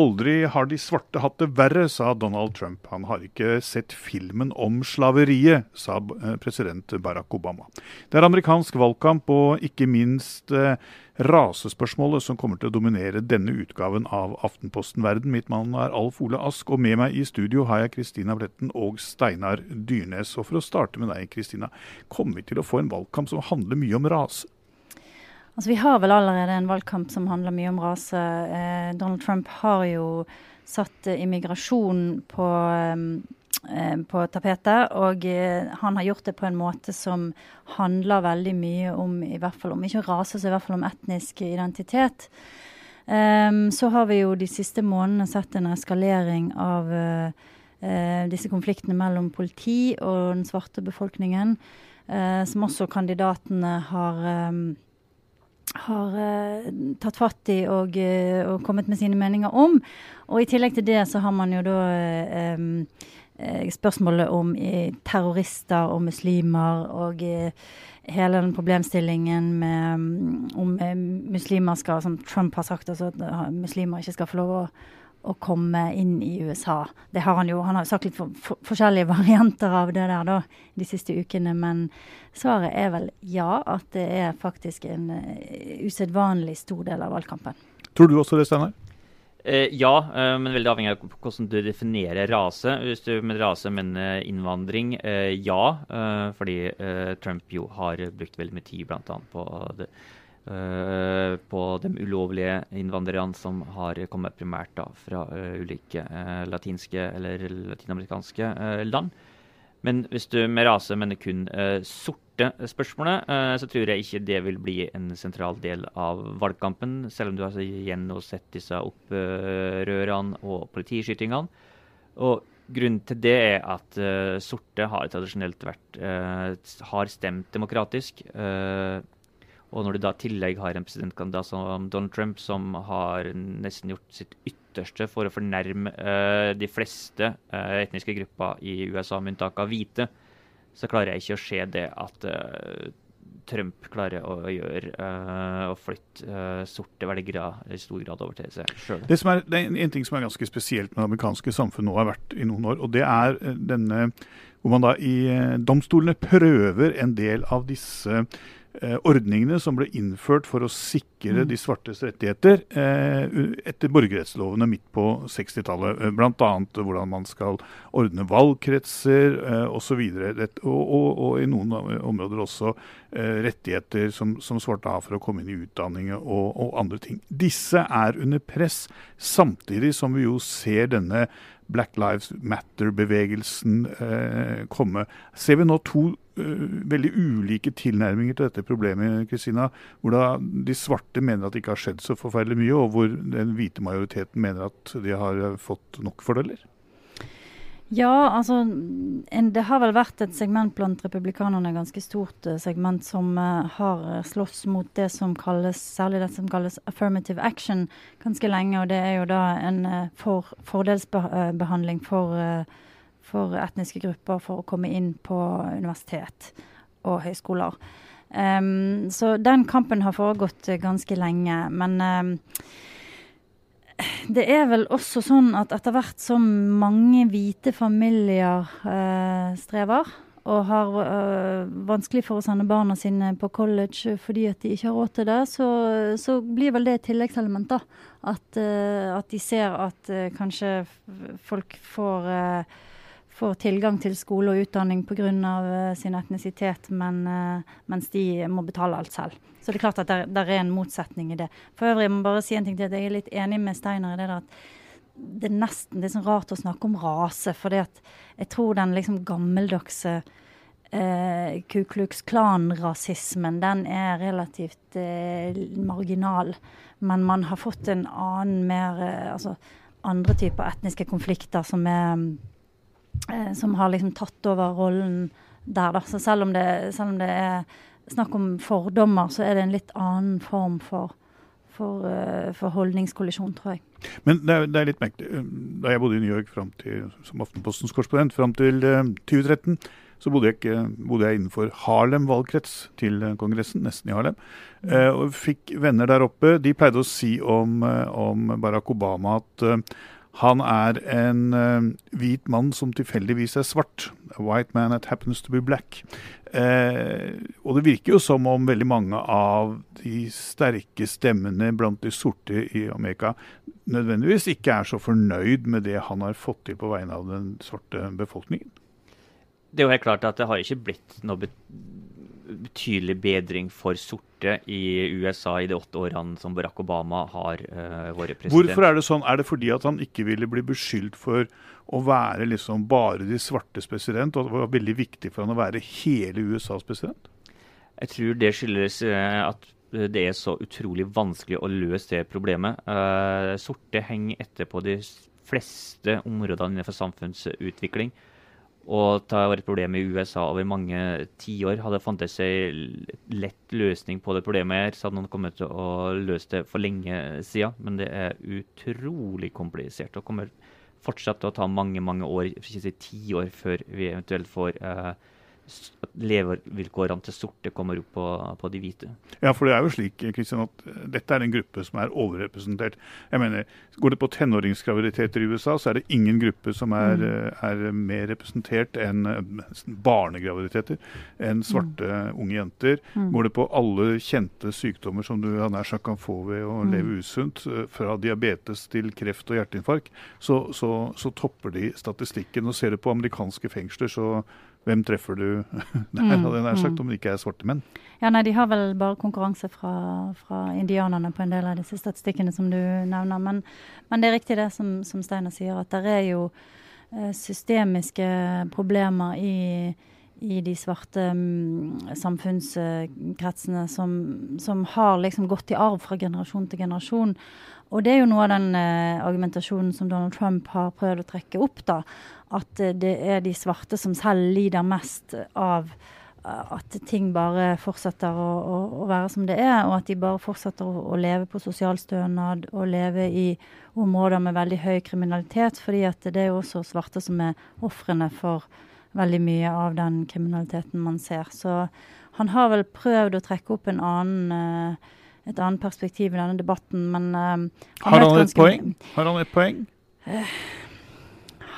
Aldri har de svarte hatt det verre, sa Donald Trump. Han har ikke sett filmen om slaveriet, sa eh, president Barack Obama. Det er amerikansk valgkamp og ikke minst eh, rasespørsmålet som kommer til å dominere denne utgaven av Aftenposten Verden. Mitt navn er Alf Ole Ask, og med meg i studio har jeg Kristina Bletten og Steinar Dyrnes. Og for å starte med deg, Kristina. Kommer vi til å få en valgkamp som handler mye om rase? Altså, vi har vel allerede en valgkamp som handler mye om rase. Eh, Donald Trump har jo satt eh, immigrasjon på, eh, på tapetet. Og eh, han har gjort det på en måte som handler veldig mye om, i hvert fall om ikke rase, så i hvert fall om etnisk identitet. Um, så har vi jo de siste månedene sett en eskalering av uh, disse konfliktene mellom politi og den svarte befolkningen, som også kandidatene har har uh, tatt fatt i og, uh, og, kommet med sine meninger om. Og i tillegg til det så har man jo da um, spørsmålet om terrorister og muslimer og hele den problemstillingen med om muslimer skal, som Trump har sagt, altså at muslimer ikke skal få lov å å komme inn i USA. Det har han jo. Han har sagt litt for, for, forskjellige varianter av det der da, de siste ukene. Men svaret er vel ja, at det er faktisk en uh, usedvanlig stor del av valgkampen. Tror du også det, Steinar? Eh, ja, eh, men veldig avhengig av hvordan du definerer rase. Hvis du med rase mener innvandring, eh, ja. Eh, fordi eh, Trump jo har brukt veldig mye tid bl.a. på det Uh, på de ulovlige innvandrerne som har kommet primært da, fra uh, ulike uh, latinske eller latinamerikanske land. Men hvis du med rase mener kun sorte spørsmålet, så tror jeg ikke det vil bli en sentral del av valgkampen, selv om du har altså igjen nå sett disse opprørene og politiskytingene. Og Grunnen til det er at sorte har tradisjonelt vært har stemt demokratisk. Og når du da i tillegg har en presidentkandidat som Donald Trump, som har nesten gjort sitt ytterste for å fornærme uh, de fleste uh, etniske grupper i USA, med unntak av hvite, så klarer jeg ikke å se det at uh, Trump klarer å gjøre uh, å flytte uh, sorte velgere i stor grad over til seg sjøl. Det, det, er en ting som er ganske spesielt med det amerikanske samfunnet nå har vært i noen år, og det er denne hvor man da i domstolene prøver en del av disse ordningene som ble innført for å sikre de svartes rettigheter eh, etter borgerrettslovene midt på 60-tallet. Eh, Bl.a. hvordan man skal ordne valgkretser eh, osv. Og, og, og, i noen områder også eh, rettigheter som, som, svarte har for å komme inn i utdanning og, og andre ting. Disse er under press, samtidig som vi jo ser denne Black Lives Matter-bevegelsen eh, komme. Ser vi nå to veldig ulike tilnærminger til dette problemet, Kristina, hvor da de svarte mener at det ikke har skjedd så forferdelig mye, og hvor den hvite majoriteten mener at de har fått nok fordeler? Ja, altså en, Det har vel vært et segment blant republikanerne, ganske stort uh, segment, som uh, har uh, slåss mot det som kalles, særlig det som kalles affirmative action ganske lenge. Og det er jo da en for, fordelsbehandling for, for, etniske grupper for å komme inn på universitet og høyskoler. Um, så den kampen har foregått ganske lenge. Men um, det er vel også sånn at etter hvert som mange hvite familier uh, strever, og har uh, vanskelig for å sende barna sine på college fordi at de ikke har råd til det, så, så blir vel det et tilleggselement. da. At, uh, at, de ser at kanskje folk får får tilgang til skole og utdanning pga. Uh, sin etnisitet, men, uh, mens de må betale alt selv. Så det er klart at det er en motsetning i det. For øvrig jeg må bare si en ting til at jeg er litt enig med Steiner i det der at det er nesten litt sånn rart å snakke om rase. For jeg tror den liksom gammeldagse eh, Ku Klux Klan-rasismen, den er relativt eh, marginal. Men man har fått en annen, mer eh, Altså andre typer etniske konflikter som er eh, som har liksom tatt over rollen der, da. Så selv om, det, selv om det er snakk om fordommer, så er det en litt annen form for, for, uh, for holdningskollisjon, tror jeg. Men det er, det er, litt mektig. Da jeg bodde i New York til, som Aftenpostens korrespondent fram til uh, eh, 2013, så bodde jeg, ikke, bodde jeg innenfor Harlem valgkrets til Kongressen, nesten i Harlem. Eh, og fikk venner der oppe. De pleide å si om, eh, om Barack Obama at eh, han er en uh, hvit mann som tilfeldigvis er svart. A white man that happens to be black. Uh, og det virker jo som om veldig mange av de sterke stemmene blant de sorte i Amerika nødvendigvis ikke er så fornøyd med det han har fått til på vegne av den svarte befolkningen. Det er jo helt klart at det har ikke blitt noe betydelig bedring for sorte i USA i de åtte årene som Barack Obama har uh, vært president. Hvorfor er det sånn? Er det fordi at han ikke ville bli beskyldt for å være liksom bare de svartes president, og det var veldig viktig for han å være hele USAs president? Jeg tror det skyldes uh, at det er så utrolig vanskelig å løse det problemet. Uh, sorte henger etter på de fleste områdene innenfor samfunnsutvikling. Og det har vært et problem i USA over mange tiår. Hadde det fantes en lett løsning på det problemet, her, så hadde noen kommet til å løse det for lenge siden. Men det er utrolig komplisert og kommer fortsatt til å ta mange mange år, for ikke si tiår, før vi eventuelt får eh, levevilkårene til sorte kommer opp på, på, de hvite. Ja, for det er jo slik Kristian, at eh, dette er en gruppe som er overrepresentert. Jeg mener, Går det på tenåringsgraviditeter i USA, så er det ingen gruppe som er, mm. Eh, er mer representert enn eh, barnegraviditeter, enn svarte mm. unge jenter. Mm. Går det på alle kjente sykdommer som du nær sagt kan få ved å mm. leve usunt, fra diabetes til kreft og hjerteinfarkt, så, så, så topper de statistikken. Og ser du på amerikanske fengsler, så hvem treffer du der, mm, hadde jeg sagt, mm. om det ikke er svarte menn? Ja, nei, De har vel bare konkurranse fra, fra indianerne på en del av disse statistikkene som du nevner. Men, men det er riktig det som, som Steiner sier, at det er jo eh, systemiske problemer i, i de svarte um, samfunnskretsene som, som, har liksom gått i arv fra generasjon til generasjon. Og det er jo noe av den uh, argumentasjonen som Donald Trump har prøvd å trekke opp. da, At uh, det er de svarte som selv lider mest av uh, at ting bare fortsetter å, å, å, være som det er, og at de bare fortsetter å, å, leve på sosialstønad og leve i områder med veldig høy kriminalitet. fordi at det er jo også svarte som er ofrene for veldig mye av den kriminaliteten man ser. Så han har vel prøvd å trekke opp en annen et annet perspektiv i denne debatten, men uh, han Har han et poeng? Har han et poeng?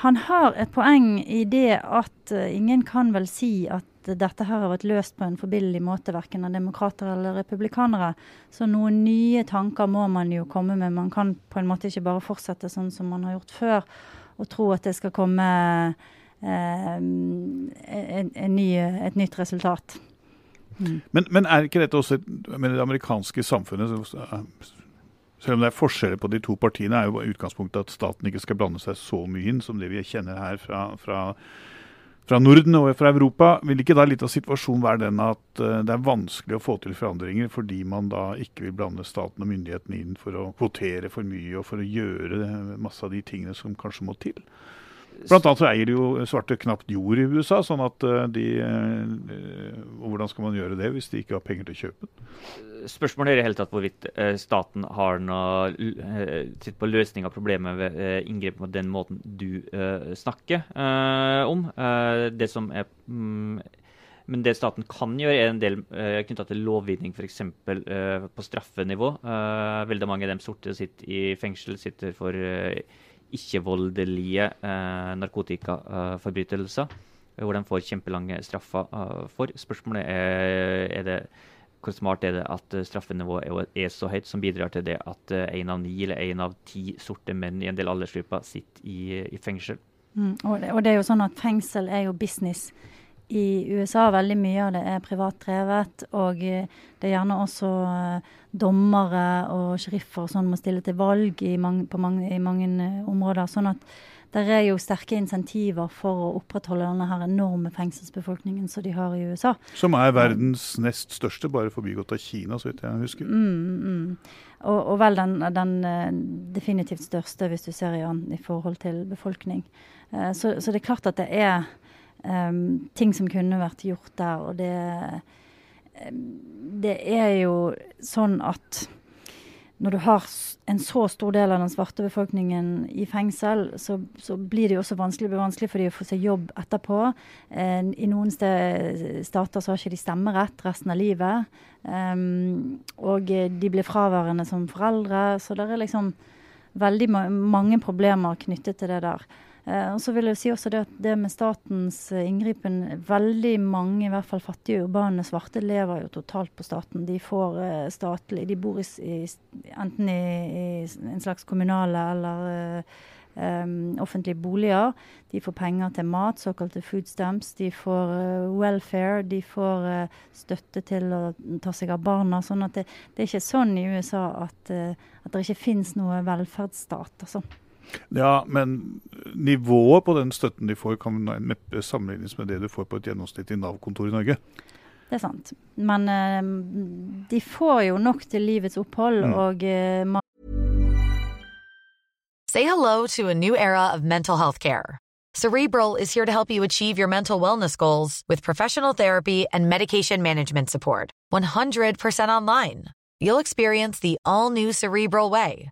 Han har et poeng i det at ingen kan vel si at dette her har vært løst på en forbilledlig måte, verken av demokrater eller republikanere. Så noen nye tanker må man jo komme med. Man kan på en måte ikke bare fortsette sånn som man har gjort før, og tro at det skal komme en, en ny, et nytt resultat. Mm. Men, men, er ikke dette også med det amerikanske samfunnet Selv om det er forskjeller på de to partiene, er jo utgangspunktet at staten ikke skal blande seg så mye inn som det vi kjenner her fra, fra, fra Norden og fra Europa. Vil ikke da litt av situasjonen være den at uh, det er vanskelig å få til forandringer fordi man da ikke vil blande staten og myndighetene inn for å kvotere for mye og for å gjøre masse av de tingene som kanskje må til? Blant annet så eier de jo svarte knapt jord i USA. sånn at eh, de eh, Hvordan skal man gjøre det hvis de ikke har penger til å kjøpe den? Spørsmålet er i hele tatt hvorvidt eh, staten har noe sitt på løsning av problemet ved inngrep på den måten du snakker om. det som er mm, men det staten kan gjøre, er en del uh, knytta til lovgivning, f.eks. Uh, på straffenivå. Uh, veldig mange av dem sorte sitter i fengsel, sitter for uh, ikke-voldelige eh, narkotikaforbrytelser, hvor de får kjempelange straffer eh, for. Spørsmålet er, er det, hvor smart er det at straffenivået er så høyt som bidrar til det at én av ni eller én av ti sorte menn i en del aldersgrupper sitter i, i fengsel. Mm, og, det, og, det, er jo sånn at fengsel er jo business i USA veldig mye av det er privat drevet, og eh, det er gjerne også eh, dommere og sheriffer sånn må stille til valg i mange, mange, i mange eh, områder. sånn at det er jo sterke insentiver for å opprettholde denne her enorme fengselsbefolkningen som de har i USA. Som er verdens nest største, bare forbigått av Kina, så vidt jeg husker. Mm, mm. Og, og, vel den, den, definitivt største, hvis du ser i, i forhold til befolkning. Så, så, det er klart at det er um, ting som kunne vært gjort der. Og det, det er jo sånn at når du har en så stor del av den svarte befolkningen i fengsel, så, så blir det jo også vanskelig, vanskelig for de å få seg jobb etterpå. Eh, I noen stater så har ikke de stemmerett resten av livet. Um, og de blir fraværende som foreldre. Så det er liksom veldig ma mange problemer knyttet til det der. Uh, og så vil jeg si også det at det med statens uh, inngripen Veldig mange, i hvert fall fattige urbane svarte, lever jo totalt på staten. De får uh, statlig De bor i, enten i, i, en slags kommunale eller um, offentlige boliger. De får penger til mat, såkalte food stamps. De får uh, welfare. De får uh, støtte til å ta seg av barna. sånn at det, det er ikke sånn i USA at, uh, at det ikke finnes noe velferdsstat. altså. Ja, men nivået på den støtten de får, kan neppe sammenlignes med det du får på et gjennomsnittlig Nav-kontor i Norge. Det er sant. Men de får jo nok til livets opphold. Mm. og Say hello to a new era of mental health care. Cerebral is here to help you achieve your mental wellness goals with professional therapy and medication management support. 100% online. You'll experience the all new Cerebral Way,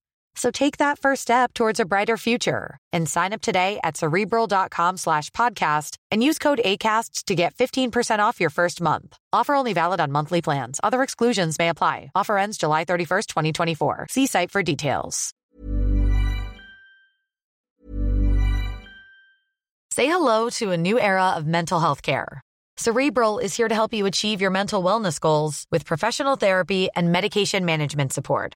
So take that first step towards a brighter future and sign up today at cerebral.com slash podcast and use code ACasts to get 15% off your first month. Offer only valid on monthly plans. Other exclusions may apply. Offer ends July 31st, 2024. See site for details. Say hello to a new era of mental health care. Cerebral is here to help you achieve your mental wellness goals with professional therapy and medication management support.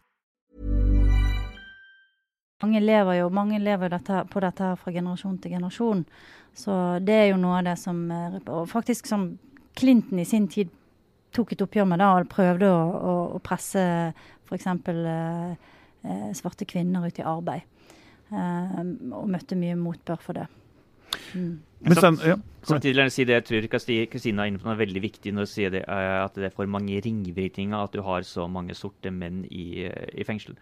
Mange lever jo mange lever dette, på dette her fra generasjon til generasjon. Så det er jo noe av det som Og faktisk som Clinton i sin tid tok et oppgjør med det og prøvde å, å, å presse f.eks. Eh, eh, svarte kvinner ut i arbeid. Eh, og møtte mye motbør for det. Mm. Men sen, ja. Samtidig vil jeg si det jeg tror Kristina er inne på noe veldig viktig når hun sier det, at det er for mange ringvirkninger at du har så mange sorte menn i, i fengsel.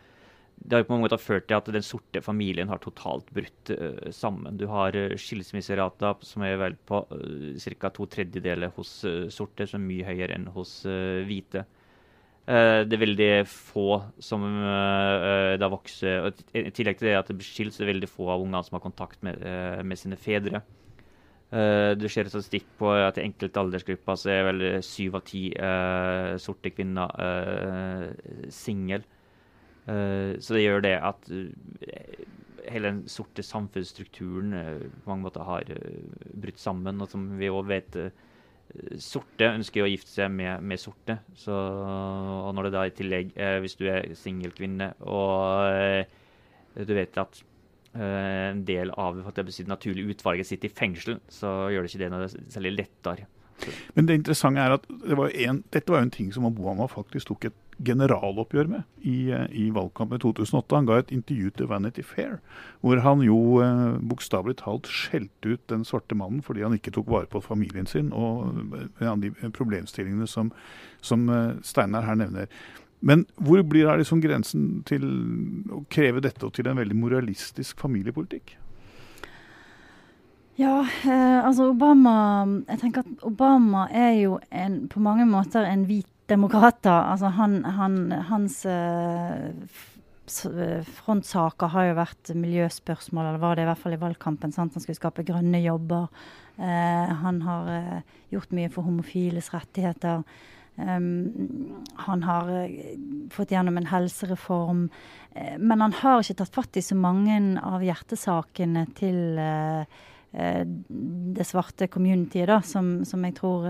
Det har på mange måter ført til at den sorte familien har totalt brutt uh, sammen. Du har uh, skilsmisserata som er vel på uh, ca. to tredjedeler hos sorte, som er mye høyere enn hos hvite. det er veldig få som da vokser og I tillegg til det at det blir skilt, så er det veldig få av ungene som har kontakt med, med sine fedre. Du ser statistikk på at i enkelte aldersgrupper så er vel syv av ti sorte kvinner uh, single. Så det gjør det at hele den sorte samfunnsstrukturen på mange måter har brutt sammen. Og som vi òg vet sorte ønsker å gifte seg med, med sorte. Så, og når det da i tillegg, hvis du er singelkvinne og du vet at en del av at det naturlige utvalget sitter i fengsel, så gjør det ikke det noe særlig lettere. Men det interessante er at det var en, dette var en ting som Obama faktisk tok et generaloppgjør med i, i valgkampen i 2008. Han ga et intervju til Vanity Fair, hvor han jo eh, bokstavelig talt skjelte ut den svarte mannen fordi han ikke tok vare på familien sin, og ja, de problemstillingene som, som eh, Steinar her nevner. Men hvor blir da liksom grensen til å kreve dette og til en veldig moralistisk familiepolitikk? Ja, eh, altså Obama Jeg tenker at Obama er jo en, på mange måter en hvit demokrat. da. Altså han, han, hans eh, frontsaker har jo vært miljøspørsmål, eller var det i hvert fall i valgkampen. Sant? Han skulle skape grønne jobber. Eh, han har eh, gjort mye for homofiles rettigheter. Um, han har uh, fått gjennom en helsereform. Uh, men han har ikke tatt fatt i så mange av hjertesakene til det svarte communityet, da, som, som jeg tror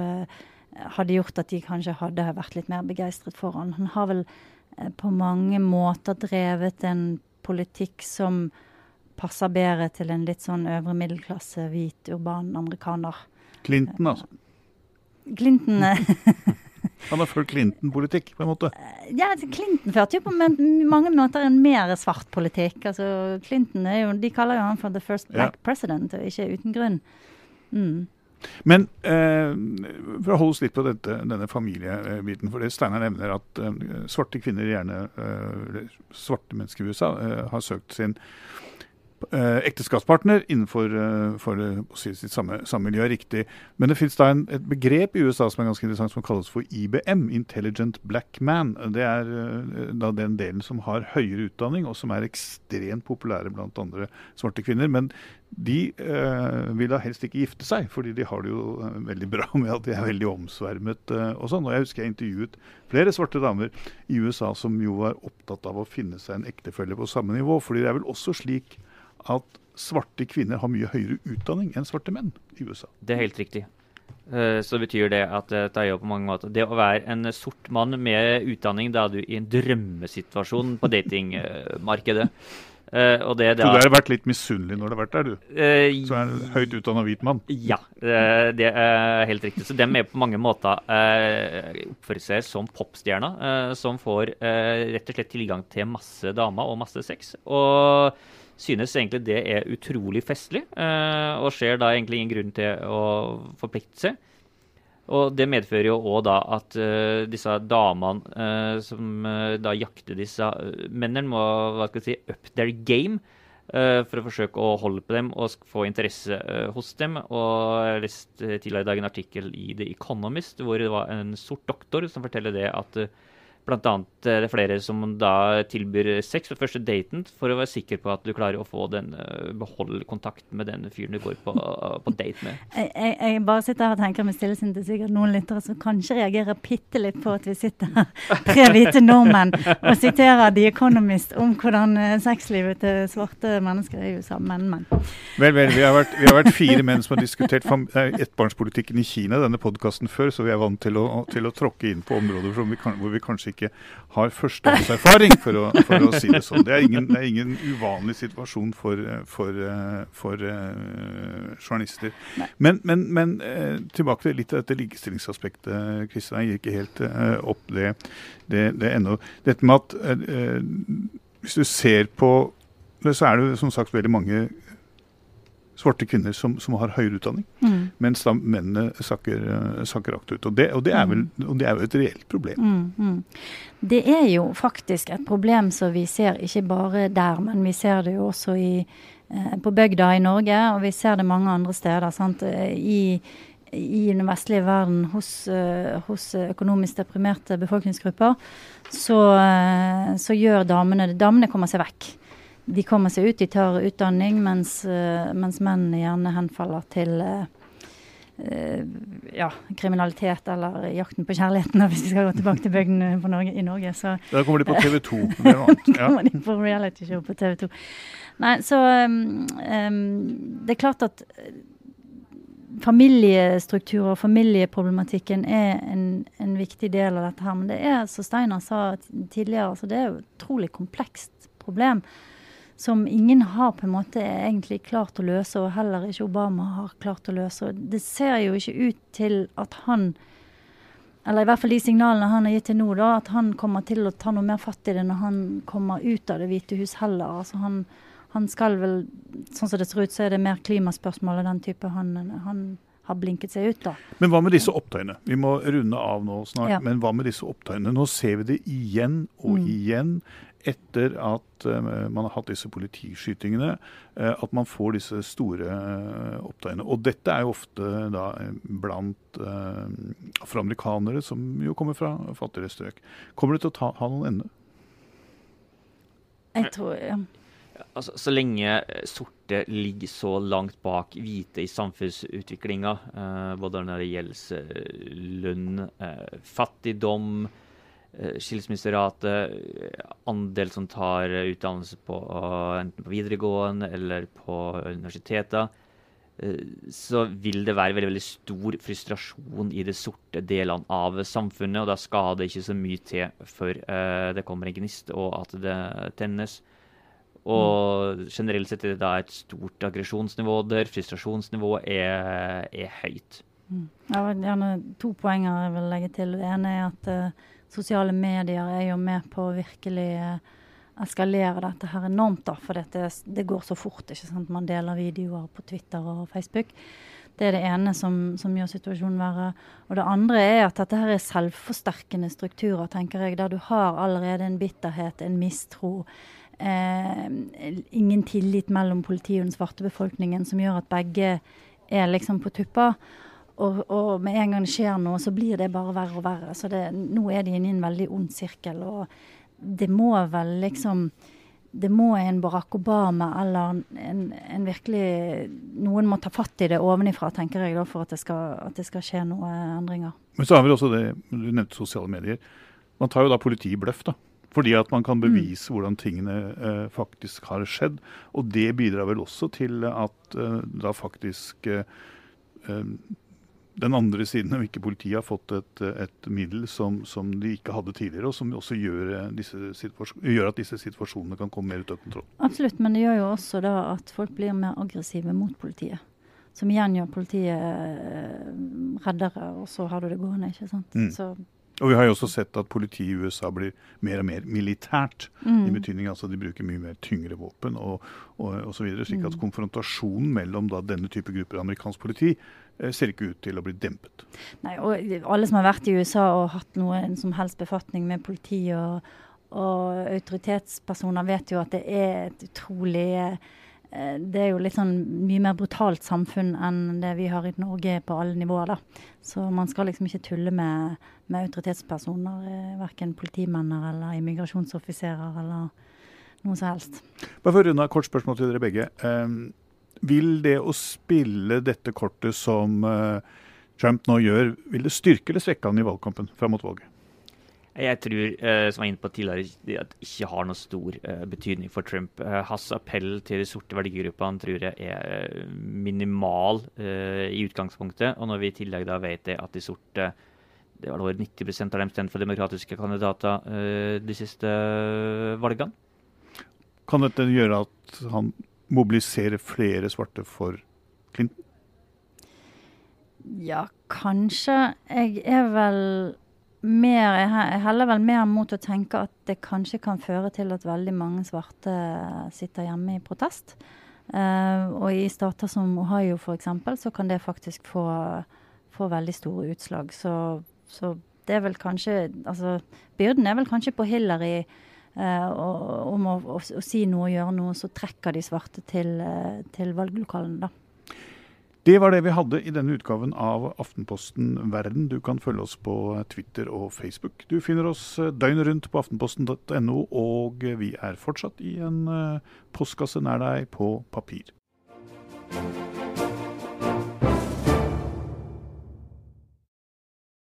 hadde gjort at de kanskje hadde vært litt mer begeistret for han. Han har vel på mange måter drevet en politikk som passer bedre til en litt sånn øvre middelklasse, hvit, urban amerikaner. Clinton, altså? Clinton Han har ført Clinton-politikk, på en måte? Ja, altså, Clinton førte jo på mange måter en mer svart politikk. Altså, Clinton er jo, De kaller jo han for the first black ja. president, og ikke uten grunn. Mm. Men eh, for å holde oss litt på dette, denne familiebiten. for det Steinar nevner at eh, svarte kvinner, gjerne eh, svarte mennesker i USA, eh, har søkt sin ekteskapspartner innenfor uh, for, uh, si, sitt samme, samme, miljø. er riktig. Men det fins et begrep i USA som er ganske interessant, som kalles for IBM, Intelligent Black Man. Det er da den delen som har høyere utdanning, og som er ekstremt populære blant andre svarte kvinner. Men de vil da helst ikke gifte seg, fordi de har det jo veldig bra med at de er veldig omsvermet og sånn. Og jeg husker jeg intervjuet flere svarte damer i USA som jo var opptatt av å finne seg en ektefelle på samme nivå. fordi det er vel også slik at svarte kvinner har mye høyere utdanning enn svarte menn i USA. Det er helt riktig. Uh, så betyr det at uh, det er jo på mange måter Det å være en sort mann med utdanning, da er du i en drømmesituasjon på datingmarkedet. Uh, og det, det så du har vært litt misunnelig når du har vært der, du? Uh, så er en høyt utdanna hvit mann? Ja, uh, det er helt riktig. Så dem er på mange måter oppfører seg som popstjerner, som får rett og slett tilgang til masse damer og masse sex. Og synes egentlig det er utrolig festlig, eh, og ser da egentlig ingen grunn til å forplikte seg. Og det medfører jo òg da at uh, disse damene uh, som da jakter disse mennene, må hva skal jeg si, up their game for å forsøke å holde på dem og få interesse hos dem. Og jeg leste tidligere i dag en artikkel i The Economist hvor det var en sort doktor som forteller det at Blant annet er det flere som da tilbyr sex på første daten for å være sikker på at du klarer å få den, eh, beholde kontakten med den fyren du går på, på date med. Jeg, jeg, jeg, bare sitter her og tenker med stillesinn til sikkert noen lyttere som kanskje reagerer bitte litt på at vi sitter her, tre hvite nordmenn, og siterer The Economist om hvordan eh, sexlivet til svarte mennesker er i USA. Men, men. Vel, vel. Vi har, vært, vi har vært fire menn som har diskutert ettbarnspolitikken i Kina, denne podkasten før, så vi er vant til å, til å tråkke inn på områder vi, kan, hvor vi kanskje ikke ikke har førstehåndserfaring, for, å, for å si det sånn. Det er ingen, det er ingen uvanlig situasjon for, for, for uh, journalister. Men, men, men uh, tilbake til litt av dette likestillingsaspektet. Kristian, jeg gir ikke helt uh, opp det, det, det ennå. Dette med at hvis du ser på så er det som sagt veldig mange svarte kvinner som, som har høyere utdanning, mm. mens da mennene sakker, eh, sakker akterut. Og, og, det mm. og det er jo et reelt problem. Mm, mm. Det er jo faktisk et problem som vi ser ikke bare der, men vi ser det jo også i, eh, på bygda i Norge, og vi ser det mange andre steder. Sant? I, i den vestlige verden hos, uh, hos økonomisk deprimerte befolkningsgrupper, så, uh, så gjør damene Damene kommer seg vekk de kommer seg ut, de tar utdanning, mens, eh, mens menn gjerne henfaller til, eh, eh, ja, kriminalitet eller jakten på kjærligheten, hvis vi skal gå tilbake til bygdene i Norge. Så, da kommer de på TV 2. Det er kommer de på reality show på TV 2. Nei, så um, det er klart at familiestruktur og familieproblematikken er en, en, viktig del av dette her. Men det er, som Steinar sa tidligere, altså det er et utrolig komplekst problem som ingen har på en måte egentlig klart å løse, og heller ikke Obama har klart å løse. Det ser jo ikke ut til at han eller i hvert fall de signalene han har gitt til nå, da, at han kommer til å ta noe mer fatt i det når han kommer ut av Det hvite hus heller. Altså han, han skal vel, sånn som det ser ut, så er det mer klimaspørsmål og den type han, han har blinket seg ut, da. Men hva med disse opptøyene? Vi må runde av nå snart. Ja. Men hva med disse opptøyene? Nå ser vi det igjen og mm. igjen etter at uh, man har hatt disse politiskytingene, uh, at man får disse store uh, opptøyene. Og dette er jo ofte da blant afroamerikanere som jo kommer fra fattigere strøk. Kommer det til å ta, ha noen ende? Jeg tror, ja. Altså, så lenge sorte ligger så langt bak hvite i samfunnsutviklinga, både når det gjelder lønn, fattigdom, Eh, skilsmisserate, andel som tar utdannelse på, enten på videregående eller på universiteter, eh, så vil det være veldig, veldig stor frustrasjon i de sorte delene av samfunnet. Og da skal det ikke så mye til før det kommer en gnist, og at det tennes. Og generelt sett er det da et stort aggresjonsnivå der. Frustrasjonsnivået er, er høyt. Ja, gjerne to poenger jeg vil legge til. Det ene er at sosiale medier er jo med på å virkelig eh, eskalere dette her enormt. da, For dette, det går så fort. ikke sant? Man deler videoer på Twitter og Facebook. Det er det ene som, som, gjør situasjonen verre. Og det andre er at dette her er selvforsterkende strukturer, tenker jeg, der du har allerede en bitterhet, en mistro. Eh, ingen tillit mellom politiet og den svarte befolkningen, som gjør at begge er liksom på tuppa. Og, og, med en gang det skjer noe, så blir det bare verre og verre. Så det, nå er de inne i en veldig ond sirkel. Og det må vel liksom Det må en Barack Obama eller en, en virkelig Noen må ta fatt i det ovenifra, tenker jeg, da, for at det, skal, at det skal skje noen endringer. Men så har vi også det du nevnte sosiale medier. Man tar jo da politiet i bløff, da. Fordi at man kan mm. bevise hvordan tingene eh, faktisk har skjedd. Og det bidrar vel også til at eh, da faktisk eh, eh den andre siden om ikke politiet har fått et, et middel som, som, de ikke hadde tidligere, og som også gjør, gjør, at disse situasjonene kan komme mer ut av kontroll. Absolutt, men det gjør jo også da at folk blir mer aggressive mot politiet. Som igjen gjør politiet eh, reddere, og så har du det gående. ikke sant? Mm. Så og vi har jo også sett at politiet i USA blir mer og mer militært. Mm. I betydning altså de bruker mye mer tyngre våpen og, videre, Slik at mm. konfrontasjonen mellom da, denne type grupper amerikansk politi Eh, ser ikke ut til å bli dempet. Nei, og Alle som har vært i USA og hatt noen som helst befatning med politi og, og autoritetspersoner, vet jo at det er et utrolig eh, det er jo litt sånn mye mer brutalt samfunn enn det vi har i Norge på alle nivåer. da. Så man skal liksom ikke tulle med, med autoritetspersoner. Eh, verken politimenner eller immigrasjonsoffiserer eller noe som helst. Bare for å runde av, kort spørsmål til dere begge. Um, vil det å spille dette kortet som uh, Trump nå gjør, vil det styrke eller svekke han i valgkampen fram mot valget? Jeg tror uh, som jeg var inne på tidligere, at det ikke har noe stor uh, betydning for Trump. hans appell til de sorte verdigruppene tror jeg er minimal i utgangspunktet. Og når vi i tillegg da vet det at de sorte det var over 90 av dem stemte for demokratiske kandidater de siste valgene. Kan dette gjøre at han mobilisere flere svarte for Clinton? Ja, kanskje. Jeg er vel mer Jeg heller vel mer mot å tenke at det kanskje kan føre til at veldig mange svarte sitter hjemme i protest. Uh, og i stater som Ohio f.eks. så kan det faktisk få, få veldig store utslag. Så, så, det er vel kanskje Altså byrden er vel kanskje på Hillary om å, å, å, si noe og gjøre noe, så trekker de svarte til, eh, til valglokalene, da. Det var det vi hadde i denne utgaven av Aftenposten Verden. Du kan følge oss på Twitter og Facebook. Du finner oss eh, døgnet rundt på aftenposten.no, og vi er fortsatt i en postkasse nær deg på papir.